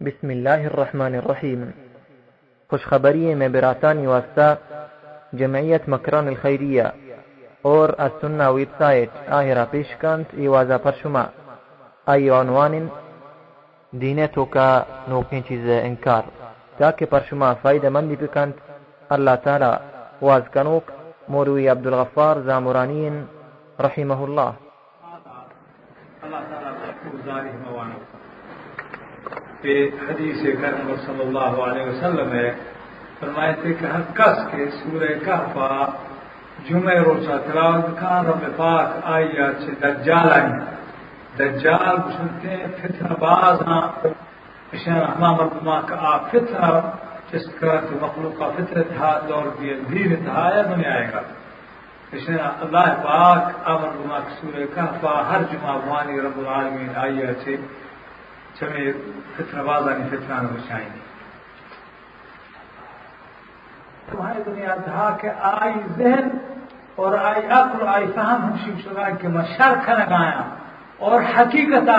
بسم الله الرحمن الرحیم خوشخبری میں براتانی واسطہ جمعیت مکران الخیریه اور از سنة ویب سایت آهرا پیش کند ایوازا پر شما ای عنوان دینتو کا نوکین چیز انکار تاکہ پر شما فائدہ مندی بکند اللہ تعالی واز کہ حدیث کرم صلی اللہ علیہ وسلم ہے فرمائے تھے کہ ہر کس کے سورہ کہفا جمعہ روچا تلاوت کان رب پاک آئی چھے دجال آئی دجال سنتے ہیں فتنہ باز ہاں اشیاء رحمہ مردمہ کا آپ فتنہ جس کا کہ مخلوق کا فطر تھا، دور بھی دین تھا یا دنیا آئے گا۔ اشیاء اللہ پاک آمر مردمہ کی سورہ کہفا ہر جمعہ بوانی رب العالمین آئی چھے چمے فتنہ بازانی فتنہ نہ بچائیں گے تمہاری دنیا تھا کہ آئی ذہن اور آئی عقل، آئی فہم ہم شیب شدہ کہ میں شرک لگایا اور حقیقت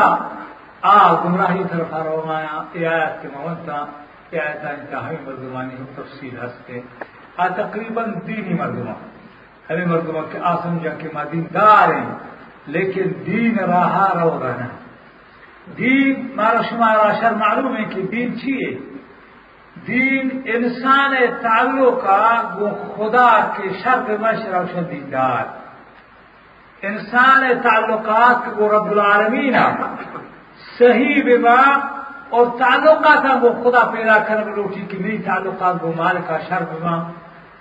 آ گمراہی طرف رومایا یہ آیت کے مونتا یہ آیت انتہائی مردمانی تفصیل ہستے آ، تقریباً دینی مردمہ۔ ہمیں مردمہ کے آسم جا کے ماں دار ہیں، لیکن دین راہا رو رہنا دین مارا شمارا شر معلوم ہے کہ دین چیئے؟ دین انسان تعلق وہ خدا کے شرط مشرا دیندار۔ انسان تعلقات وہ رب العالمین صحیح بما اور تعلقات وہ خدا پیدا کر لوٹی کہ میری تعلقات، وہ مال کا شر بما۔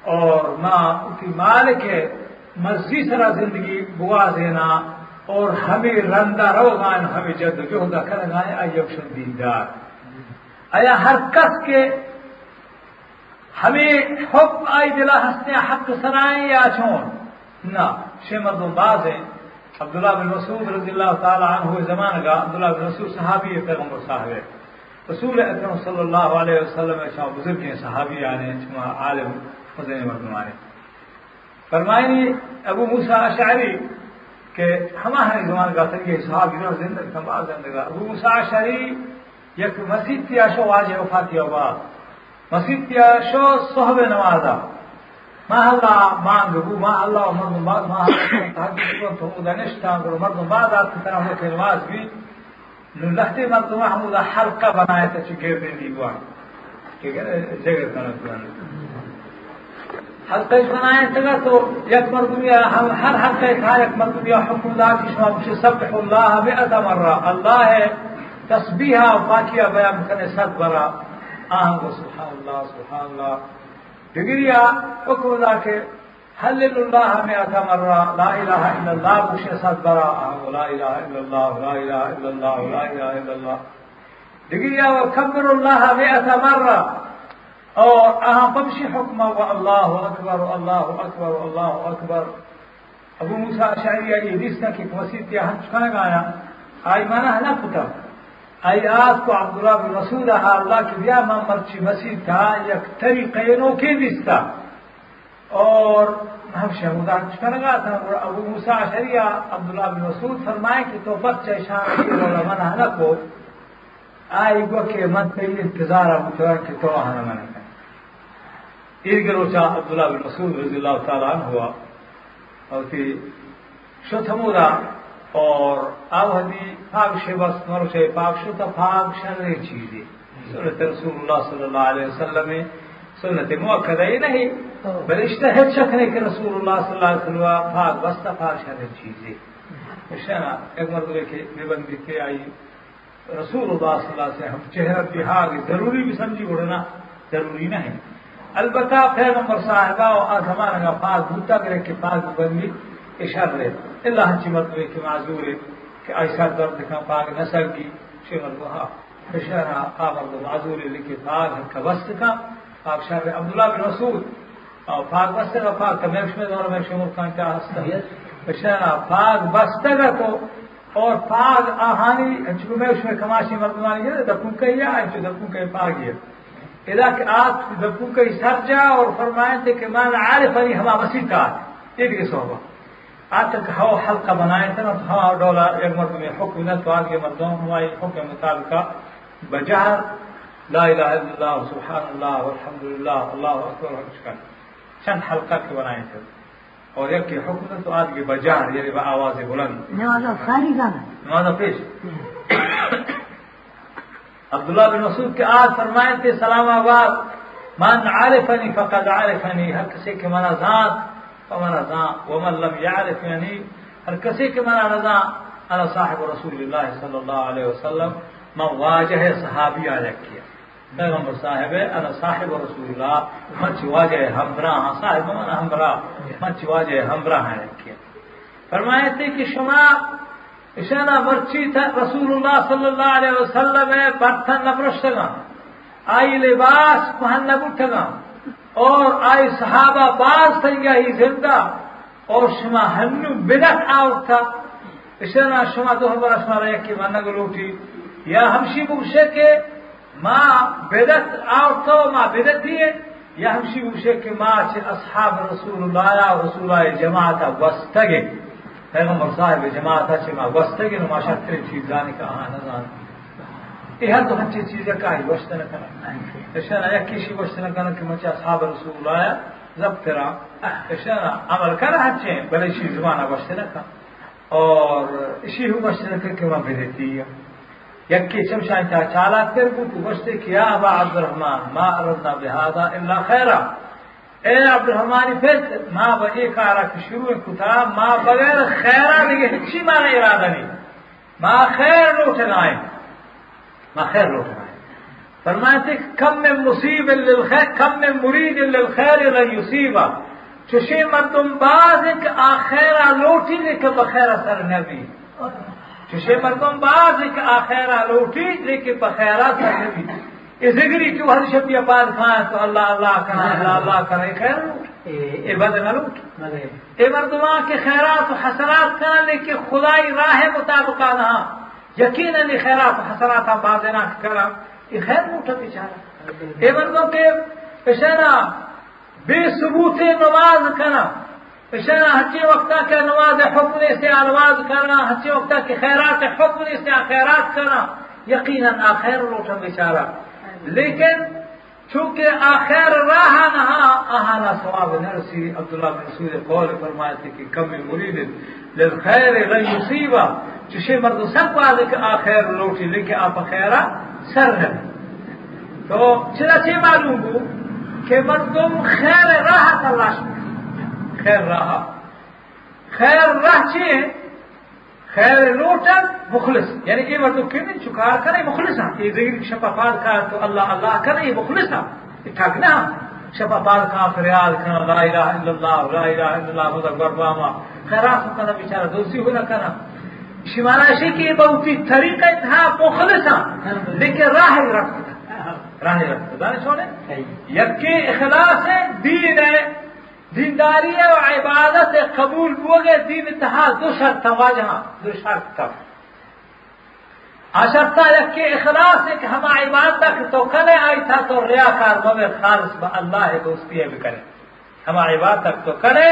اور ماں کی مالک ہے، مرضی سرا زندگی بوا دینا۔ اور ہمیں رندہ روغان ہمیں جد جو ہوگا کر گائے آئی اوشن دیندار۔ آیا ہر کس کے ہمیں حب آئی دلا ہنستے حق سرائیں یا چھون؟ نہ شمد باز ہیں۔ عبداللہ بن مسعود رضی اللہ تعالی عنہ زمان کا عبداللہ بن مسعود صحابی پیغمبر صاحب ہے۔ رسول اکرم صلی اللہ علیہ وسلم شاہ بزرگ ہیں، صحابی آنے چھما عالم حسین مردمانے فرمائنی ابو موسیٰ اشعری کہ ہمارے زمان کا سنگے صاحب جنہوں نے زندگی سنبھال زندگا روسا شریف یک مسجد تیا شو واجہ وفاتی ہوگا مسجد تیا شو صحب نوازا ما اللہ مانگ بو ما اللہ مردم باد ما تحقیق کن تو مدنشتا گرو مردم باد آت کتنا ہوئے کہ نواز بھی۔ نو لحتی مردم حمودا حلقہ بنایتا چی گیر دیدی بوان کہ گرے جگر کنا بوان حلقہ بنائے تگا تو یک مردمیا ہم ہر حلقہ تھا یک مردمیا حکم اللہ کی شما بشی سبح اللہ مئت مرہ اللہ ہے تسبیح واقعہ بیان کرنے سب برا۔ آہنگ سبحان اللہ سبحان اللہ۔ ڈگریا، حکم اللہ کے حل اللہ مئت مرہ لا الہ الا اللہ بشی سب برا۔ آہنگ لا الہ الا اللہ، لا الہ الا اللہ، لا الہ الا اللہ۔ ڈگریا وکبر اللہ مئت مرہ اور اہم بمشی حکم و اللہ اکبر و اللہ اکبر و اللہ اکبر۔ ابو موسیٰ شاعری یہ حدیث تھا کہ مسجد ہم چکانے گایا آئی مانا ہے نا پتا آئی آج کو عبداللہ بن رسول رہا اللہ کی بیا مامر چی مسجد تھا، یک طریقے نو کے دستا اور ہم شہودا چکانے گا تھا اور ابو موسیٰ شریعہ عبداللہ بن رسول فرمائے کہ تو بچہ شان کی من ہے کو۔ آئی گو کہ من پہلی انتظار ابو کہ تو آنا من عید عبداللہ بن مسعود رضی اللہ تعالیٰ عنہ ہوا اور کہ شتمورا اور آوہدی پاک شے بس شبس مرشے پاک شتا پاک شر چیزیں۔ سنت رسول اللہ صلی اللہ علیہ وسلم سنت موقع ہی نہیں بل اشتہد شکنے کہ رسول اللہ صلی اللہ علیہ وسلم پاک بستا پاک شر چیزیں۔ اشنا ایک مرتبہ کے نبندی کے آئی رسول اللہ صلی اللہ علیہ وسلم ہم چہرہ بہار ضروری بھی سمجھی اڑنا ضروری نہیں۔ البتہ پیغمبر صاحبہ اور زمانہ کا پاک بھوتا کرے کہ پاک بندی اشار رہے۔ اللہ چی مرتبہ کے معذور ہے کہ ایسا درد کا پاک نسل کی۔ شمر کو ہاں اشارہ پاک مرد معذور ہے لیکن پاک کا وسط کا پاک شہر عبداللہ بن رسول اور پاک وسط کا پاک کا میرش میں دور میں شمر خان کیا ہستا اشارہ پاک بستہ کا تو اور پاک آہانی چکو میں اس میں کماشی مردمانی ہے دپوں کا ہی ہے دپوں کا پاک ہے اذا کہ آپ دبو کا سر جا اور فرمائے تھے کہ مان عارف علی ہما مسیح کا یہ بھی صحبہ آج تک ہوا حلقہ بنائے تھے تو ہوا ڈولا ایک میں حکم نہ تو آگے مردوں حکم بجہر لا الہ الا اللہ سبحان اللہ والحمد للہ اللہ اکبر چند حلقہ کے بنائے تھے۔ اور ایک کی حکم تو آج کی بجہر یعنی آواز بلند۔ نماز پیش۔ عبداللہ بن مسعود کے آج فرمائے تھے، سلام آباد، من عارفنی فقد عارفنی ہر کسی کے منا ذات فمن ذات ومن لم يعرفنی ہر کسی کے منا رضا، انا صاحب رسول اللہ صلی اللہ علیہ وسلم میں واجہ صحابی آ رکھیا پیغمبر صاحب، انا صاحب رسول اللہ منچ واجہ ہمراہ، صاحب من ہمراہ منچ واجہ ہمراہ رکھیا فرمائے تھے کہ شما اشانا مرچی تھا رسول اللہ صلی اللہ علیہ وسلم برتن نبرشتگا آئی لباس پہن نبٹگا اور آئی صحابہ باز تنگا ہی زندہ۔ اور شما ہنو بدت آوت تھا۔ اشانا شما تو خبر اسما رہے کہ من گلوٹی یا ہمشی بوشے کے ماں بدت آوت تھا ماں بدت دیے یا ہمشی بوشے کے ماں چھ اصحاب رسول اللہ رسول اللہ جماعت وستگے۔ پیغمبر صاحب جماعت چھ ماں وستگے نما شکر چیز جانے کا ہاں نظام یہ ہر تو ہنچی چیز کا ہی وشت نہ کرنا. اشانا یا کسی وشت نہ کرنا کہ مچہ اصحاب رسول اللہ ضبط را اشانا عمل کرا ہنچے بلے شی زبانہ وشت نہ کرنا اور اسی ہو مشرق کے وہاں بھیجتی ہے یکی چمشان چا چالا کر کو تو بشتے کیا، ابا عبد الرحمن ما اردنا بهذا الا خیرا. اے عبد الرحمن پھر ما با ایک آرا کی شروع کتا ما بغیر خیرا لگے ہچی مانا ارادہ نہیں۔ ما خیر لوٹنائے ما خیر لوٹنائے فرمائے تھے، کم میں مصیب للخیر، کم میں مرید للخیر لن یصیبہ چشے مردم باز ایک آخیرا لوٹی لیکن بخیرا سر نبی چشے مردم باز ایک آخیرا لوٹی لیکن بخیرا سر نبی یہ ذکری کیوں؟ ہر شبی پاس کھائیں تو اللہ اللہ کرنا اللہ اللہ کرنا خیر اے بد نہ لوٹ۔ اے مردمان کے خیرات و حسنات کرنا لیکن خدائی راہ مطابق نہ یقیناً خیرات و حسنات باز نہ کرا۔ یہ خیر لوٹا بیچارہ۔ اے مردوں کے پیشنا بے ثبوت نماز کرنا اشنا ہچے وقت کے نماز حکم سے آواز کرنا ہچے وقت کے خیرات حکم سے خیرات کرنا یقیناً آخر لوٹا بیچارہ۔ لیکن چونکہ آخر راہ نہ آہانا ثواب نرسی عبداللہ بن مسعود قول فرمائے تھے کہ کم مرید للخیر لن یصیبا چشے مرد سب پاس کہ آخر لوٹی، لیکن آپ خیرہ سر ہے تو چلا چھ معلوم ہو کہ مردم خیر راہ تلاش خیر راہ۔ خیر راہ چیئے؟ خیر لوٹن مخلص. یعنی کہ مردم کہ نہیں چکار کرے مخلص ہاں. یہ ذکر شپا پال کا تو اللہ اللہ کرے یہ مخلص ہاں. یہ ٹھاک نہ شپا پال کا فریاد کرنا لا الہ الا اللہ لا الہ الا اللہ مدر برباما خیرات کرنا بیچارہ دوسری ہو نہ. کرنا شمالا شی کی بہتی طریقہ تھا مخلص ہاں. لیکن راہ رکھتا راہ رکھتا دانے چھوڑے یکی اخلاص ہے دین ہے. دینداری ہے و عبادت ہے، قبول بوگے دین اتحاد دو شرط واجہ دو شرط تھا۔ ہاں، اشرتا یکی اخلاص ہے کہ ہم عبادت تو کرے آئی تھا تو ریاکار مگر خالص با اللہ دوستی بھی کرے۔ ہم عبادت تو کرے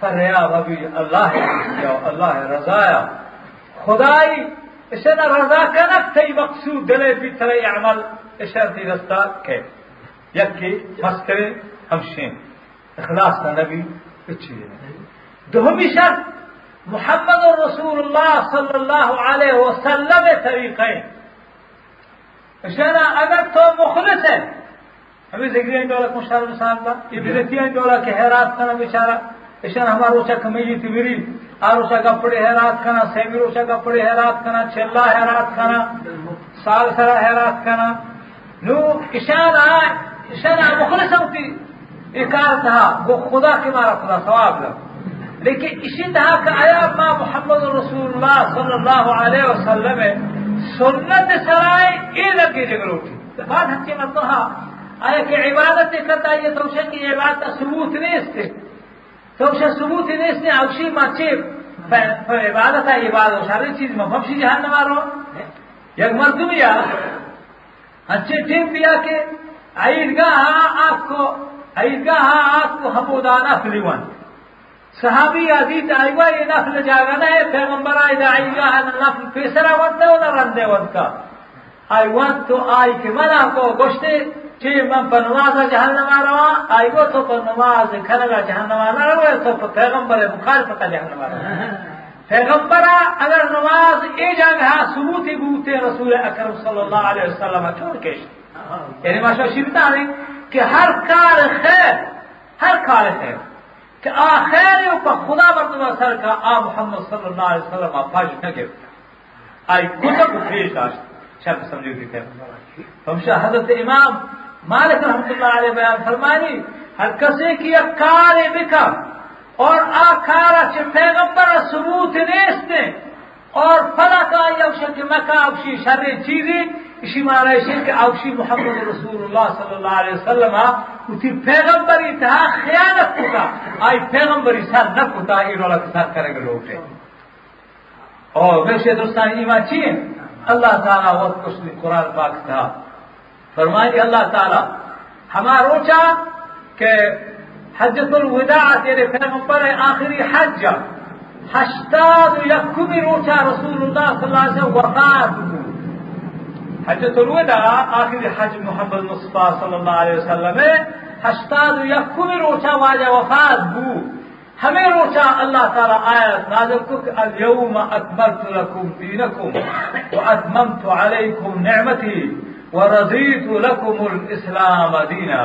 پر ریا بھی اللہ دوستی اللہ ہے رضایا خدائی، اسے نہ رضا کنک تھی مقصود دلے بھی ترے عمل اشرتی رستہ کے یکی بس کرے ہم شین۔ اخلاص کا نبی پچھے دومی شرط محمد رسول اللہ صلی اللہ علیہ وسلم طریقے۔ اشارہ اگر تو مخلص ہے۔ ابھی ذکر ڈولا کو شار مثال کا۔ یہ بدتیاں ڈولا کے حیرات کرنا بیچارہ اشارہ۔ ہمارا روچا کمیجی تیوری آروچا کپڑے حیرات کرنا سیمی روچا کپڑے حیرات کرنا چلا حیرات کرنا سال سرا حیرات کرنا نو اشارہ اشارہ مخلص ہوتی۔ اکار تھا وہ خدا کے مارا خدا ثواب لگ لیکن اسی طرح کا آیا ماں محمد رسول اللہ صلی اللہ علیہ وسلم سنت سرائے یہ لگی جگر اٹھی بات ہچے میں کہا آیا کہ عبادت کرتا یہ تو کی عبادت ثبوت نہیں اس سے تو ثبوت نہیں اس نے اوشی مچے عبادت ہے عبادت ساری چیز میں بخشی جہان نہ مارو یک مردم یا اچھے ٹھیک دیا کہ عیدگاہ آپ صحابی عزیز آئیگا یہ نفل جاگا ہے، پیغمبر آئی آئیگا نفل پیسرا ونتا ہے نہ رندے ونتا. آئی وقت تو آئی کہ منا کو گوشتے چی من پر نماز جہنم روا آئی گو تو پر نماز کھنگا جہنم نہ روا تو پر پیغمبر مخالفت جہنم روا پیغمبر اگر نماز ای جگہ ثبوتی بوتے رسول اکرم صلی اللہ علیہ وسلم چھوڑ کے یعنی ماشاء شیبتا ہے. کہ ہر کار خیر، ہر کار خیر، کہ آ خیر خدا مردم سر کا آ محمد صلی اللہ علیہ وسلم فاج نہ گرفت آئی کتب پیش داشت شاید سمجھو کہ خیر ہمشہ حضرت امام مالک رحمت اللہ علیہ بیان فرمانی ہر کسی کی کار بکا اور آکارا چھ پیغمبر ثبوت نیستے اور فلا کا یوشا کہ مکا اوشی شر چیزی اسی معنی ہے کہ اوشی محمد رسول اللہ صلی اللہ علیہ وسلم ہاں، اسی پیغمبری تھا خیانت کتا آئی پیغمبری سر نہ کتا یہ رولا کے ساتھ کرے گا لوگ اور ویسے دوستان، ایمان چیئے اللہ تعالیٰ وقت کچھ قرآن پاک تھا۔ فرمائے اللہ تعالیٰ، ہمارا روچا کہ حجت الوداع تیرے پیغمبر آخری حج۔ ہشتاد یکم روچا رسول اللہ صلی اللہ علیہ وسلم وفات حجت الوداع آخری حج محمد مصطفیٰ صلی اللہ علیہ وسلم ہشتاد یکم روچا واجہ وفات بو۔ ہمیں روچا اللہ تعالیٰ آیت نازل کو کہ اليوم اکملت لکم دینکم واتممت علیکم نعمتی ورضیت لکم الاسلام دینا۔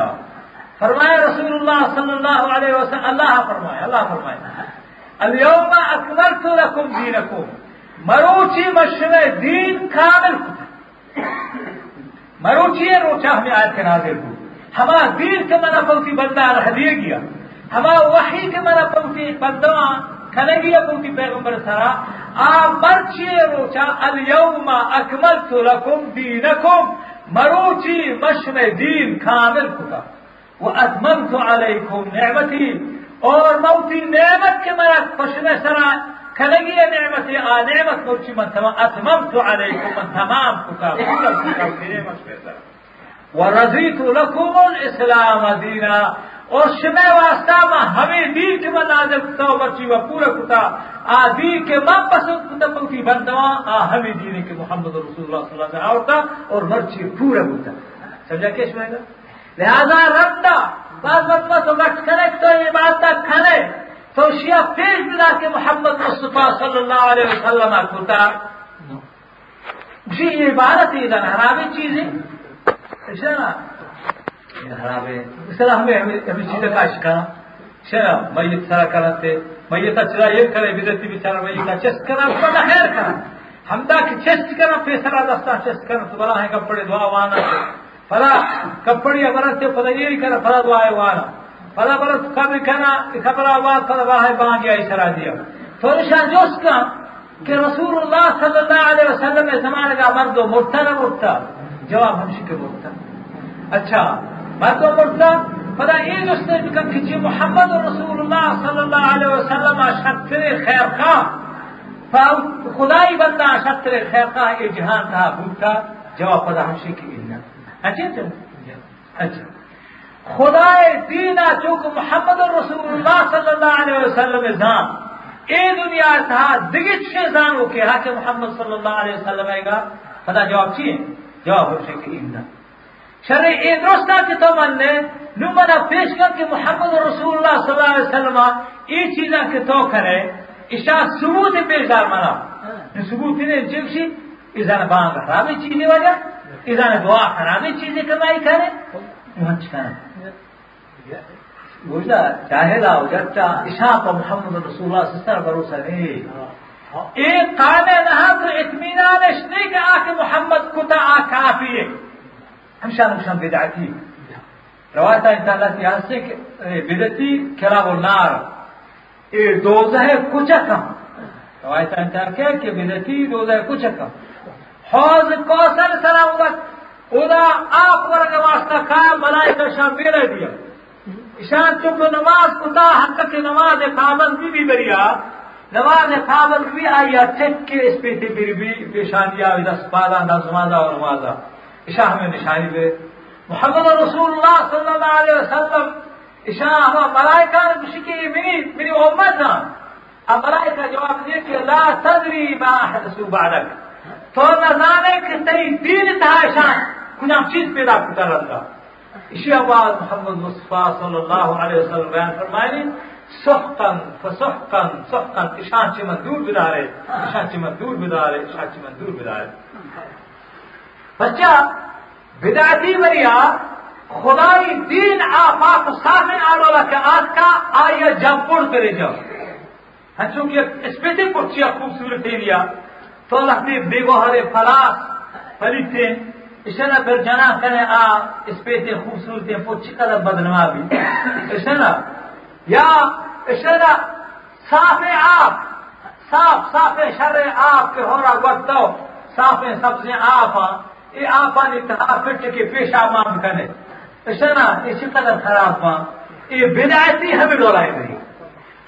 فرمائے رسول اللہ صلی اللہ علیہ وسلم، اللہ فرمائے اللہ فرمائے اليوم اکملت لکم دینکم۔ مروچی مشن دین کامل مروچی روچا ہمیں آیت کے نازل ہو ہما دین کے منع پوتی بندہ رہ دیا گیا۔ ہما وحی کے منع پوتی بندہ کھنے گیا پوتی پیغمبر سرا۔ آ مرچی روچا اليوم اکملت لکم دینکم۔ مروچی مشن دین کامل کتا واتممت علیکم نعمتی۔ اور موتی نعمت کے میرا خوشن سرا کھلگی نعمت آ نعمت موچی من تمام اتممت علیکم من تمام کتا نعمت پیسر ورضیت لکم الاسلام دینا. اور شمع واسطہ میں ہمیں دین کے من نازل کتا و برچی و پورا کتا آ دین کے من پسند کتا موتی بندوا آ ہمیں دین کے محمد رسول اللہ صلی اللہ علیہ وسلم اور مرچی پورا کتا. سمجھا کیش میں گا لہذا ربنا بعض مطمئن تو گٹ کرے تو یہ بات تک کھنے. تو شیعہ پیش بلا کہ محمد مصطفیٰ صلی اللہ علیہ وسلم کتا جی یہ عبادت یہ دن حرابی چیزیں اچھا نا اس طرح ہمیں ہمیں چیزیں کا شکانا چرا اچھا، میت سرا کرتے، میت چرا یہ کرے، بدتی بیچارہ میت چست کرنا بڑا خیر کرنا۔ ہم دا کہ چست کرنا پیسرا دستا چست کرنا۔ تو بڑا ہے کپڑے دعا وانا۔ فلا، کپڑی برت پدا یہ کرا فلا دعائے وانا۔ بالاخره کبی کنه خبر آواز کرد راه بانگی ای سرا دیا فرشان جست کن که رسول الله صلی الله علیه و سلم زمان کا مرد مرتا نہ مرتا جواب ہمشی کے مرتا اچھا مردو مرتا فدا یہ جست کن کہ جی محمد رسول الله صلی الله علیه و سلم شطر خیر کا خدای بندہ شطر خیر کا ای جہان تھا بھوتا جواب فدا ہمشی کے اللہ اچھا اچھا خدا دینا چونکہ محمد رسول اللہ صلی اللہ علیہ وسلم زان اے دنیا تھا دگت سے زان وہ کہا کہ محمد صلی اللہ علیہ وسلم آئے گا۔ پتا جواب چیئے جواب ہو سکے شر اے درستا کہ تو من نے نو منا پیش کر کہ محمد رسول اللہ صلی اللہ علیہ وسلم یہ چیزاں کہ تو کرے اشا ثبوت پیش دار منا۔ ثبوت نے جبشی ازان بانگ حرابی چیزیں وجہ ادھر دعا خرابی چیزیں کمائی کرے۔ بوجھلا جاہلا ہو جاتا عشاء محمد رسول اللہ سستر بھروسہ نہیں ایک قائم نہا تو اطمینانش نہیں کہ آ محمد کتا آ کافی ہے ہمیشہ نقصان بدعتی روایت انسانات یہاں سے بدتی کراب نار اے دوزہ کچھ کم روایت انسان کہہ کہ بدتی دوزہ کچھ کم حوض کوثر سلام بس اولا آپ ورگ واسطہ کام ملائکہ شام بیرہ دیا ایشان چپ نماز کتا حق کی نماز پابند بھی بھی بریا نماز پابند بھی آئی چک کے اس پہ تھی پھر بھی پیشانی آئی دس پادا نمازا اور نمازا۔ ایشا ہمیں نشانی دے۔ محمد رسول اللہ صلی اللہ علیہ وسلم ایشا ہم ملائکہ نے کچھ کی، میری میری امت نا۔ اب ملائکہ جواب دے کہ لا تدری ما حدثو بعدک۔ تو نہ جانے کہ تری دین تھا تہاشان کجام چیز پیدا کرتا رہتا اسی آواز محمد مصطفیٰ صلی اللہ علیہ وسلم بیان فرمائے سحقن فسحقن سحقن اشان چمن دور بدارے اشان چمن دور بدارے اشان چمن دور بدارے۔ بچہ، بدعتی وریا، خدای دین آفاق سامنے آلولا کہ آج کا آئیے جب پڑ کرے جب ہاں چونکہ اس پہ سے پرچیا خوبصورت ایریا، تو اللہ نے بے گوہر فلاس فلیتے اسے نا پھر جنا کرے، آ، اس پہ سے خوبصورت پوچھی قدر بدنما بھی۔ اسے نا یا اسے نا صاف آپ، صاف صاف شر آپ کے ہو رہا وقت صاف سبزیں آپ یہ آپ اتحاد پھٹ کے پیشہ مام کرے۔ اسے نا اسی قدر خراب ماں یہ بدایتی ہمیں ڈولائی نہیں۔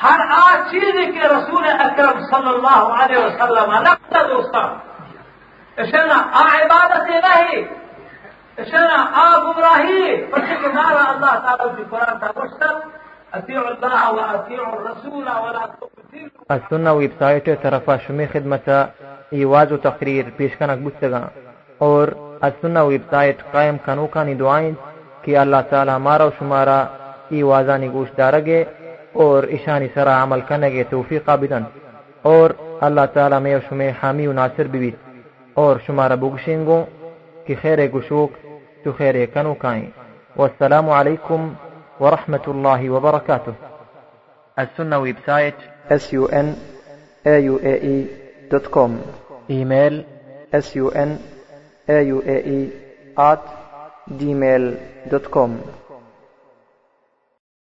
ہر آج چیز کے رسول اکرم صلی اللہ علیہ وسلم نقطہ دوستا آ عبادت نہیں اسے آ گمراہی. بچے کے نارا اللہ تعالیٰ کی قرآن کا مشتر اطیع اللہ و اطیع الرسول ولا السنة ويب سايت طرفا شمی خدمت ایواز و تقریر پیش کنک بستگا اور السنة ویب سائٹ قائم کنو کانی دعائیں کہ اللہ تعالی ہمارا و شمارا ایوازانی گوش دارگے اور اشانی سرا عمل کنگے توفیقا بدن اور اللہ تعالی میں شمی حامی و ناصر بیویت اور شمار بوگشنگو کی خیر گشوک تو خیر کنو کائیں۔ والسلام علیکم ورحمة الله وبركاته السنة website sun auae dot com email sun auae at gmail dot com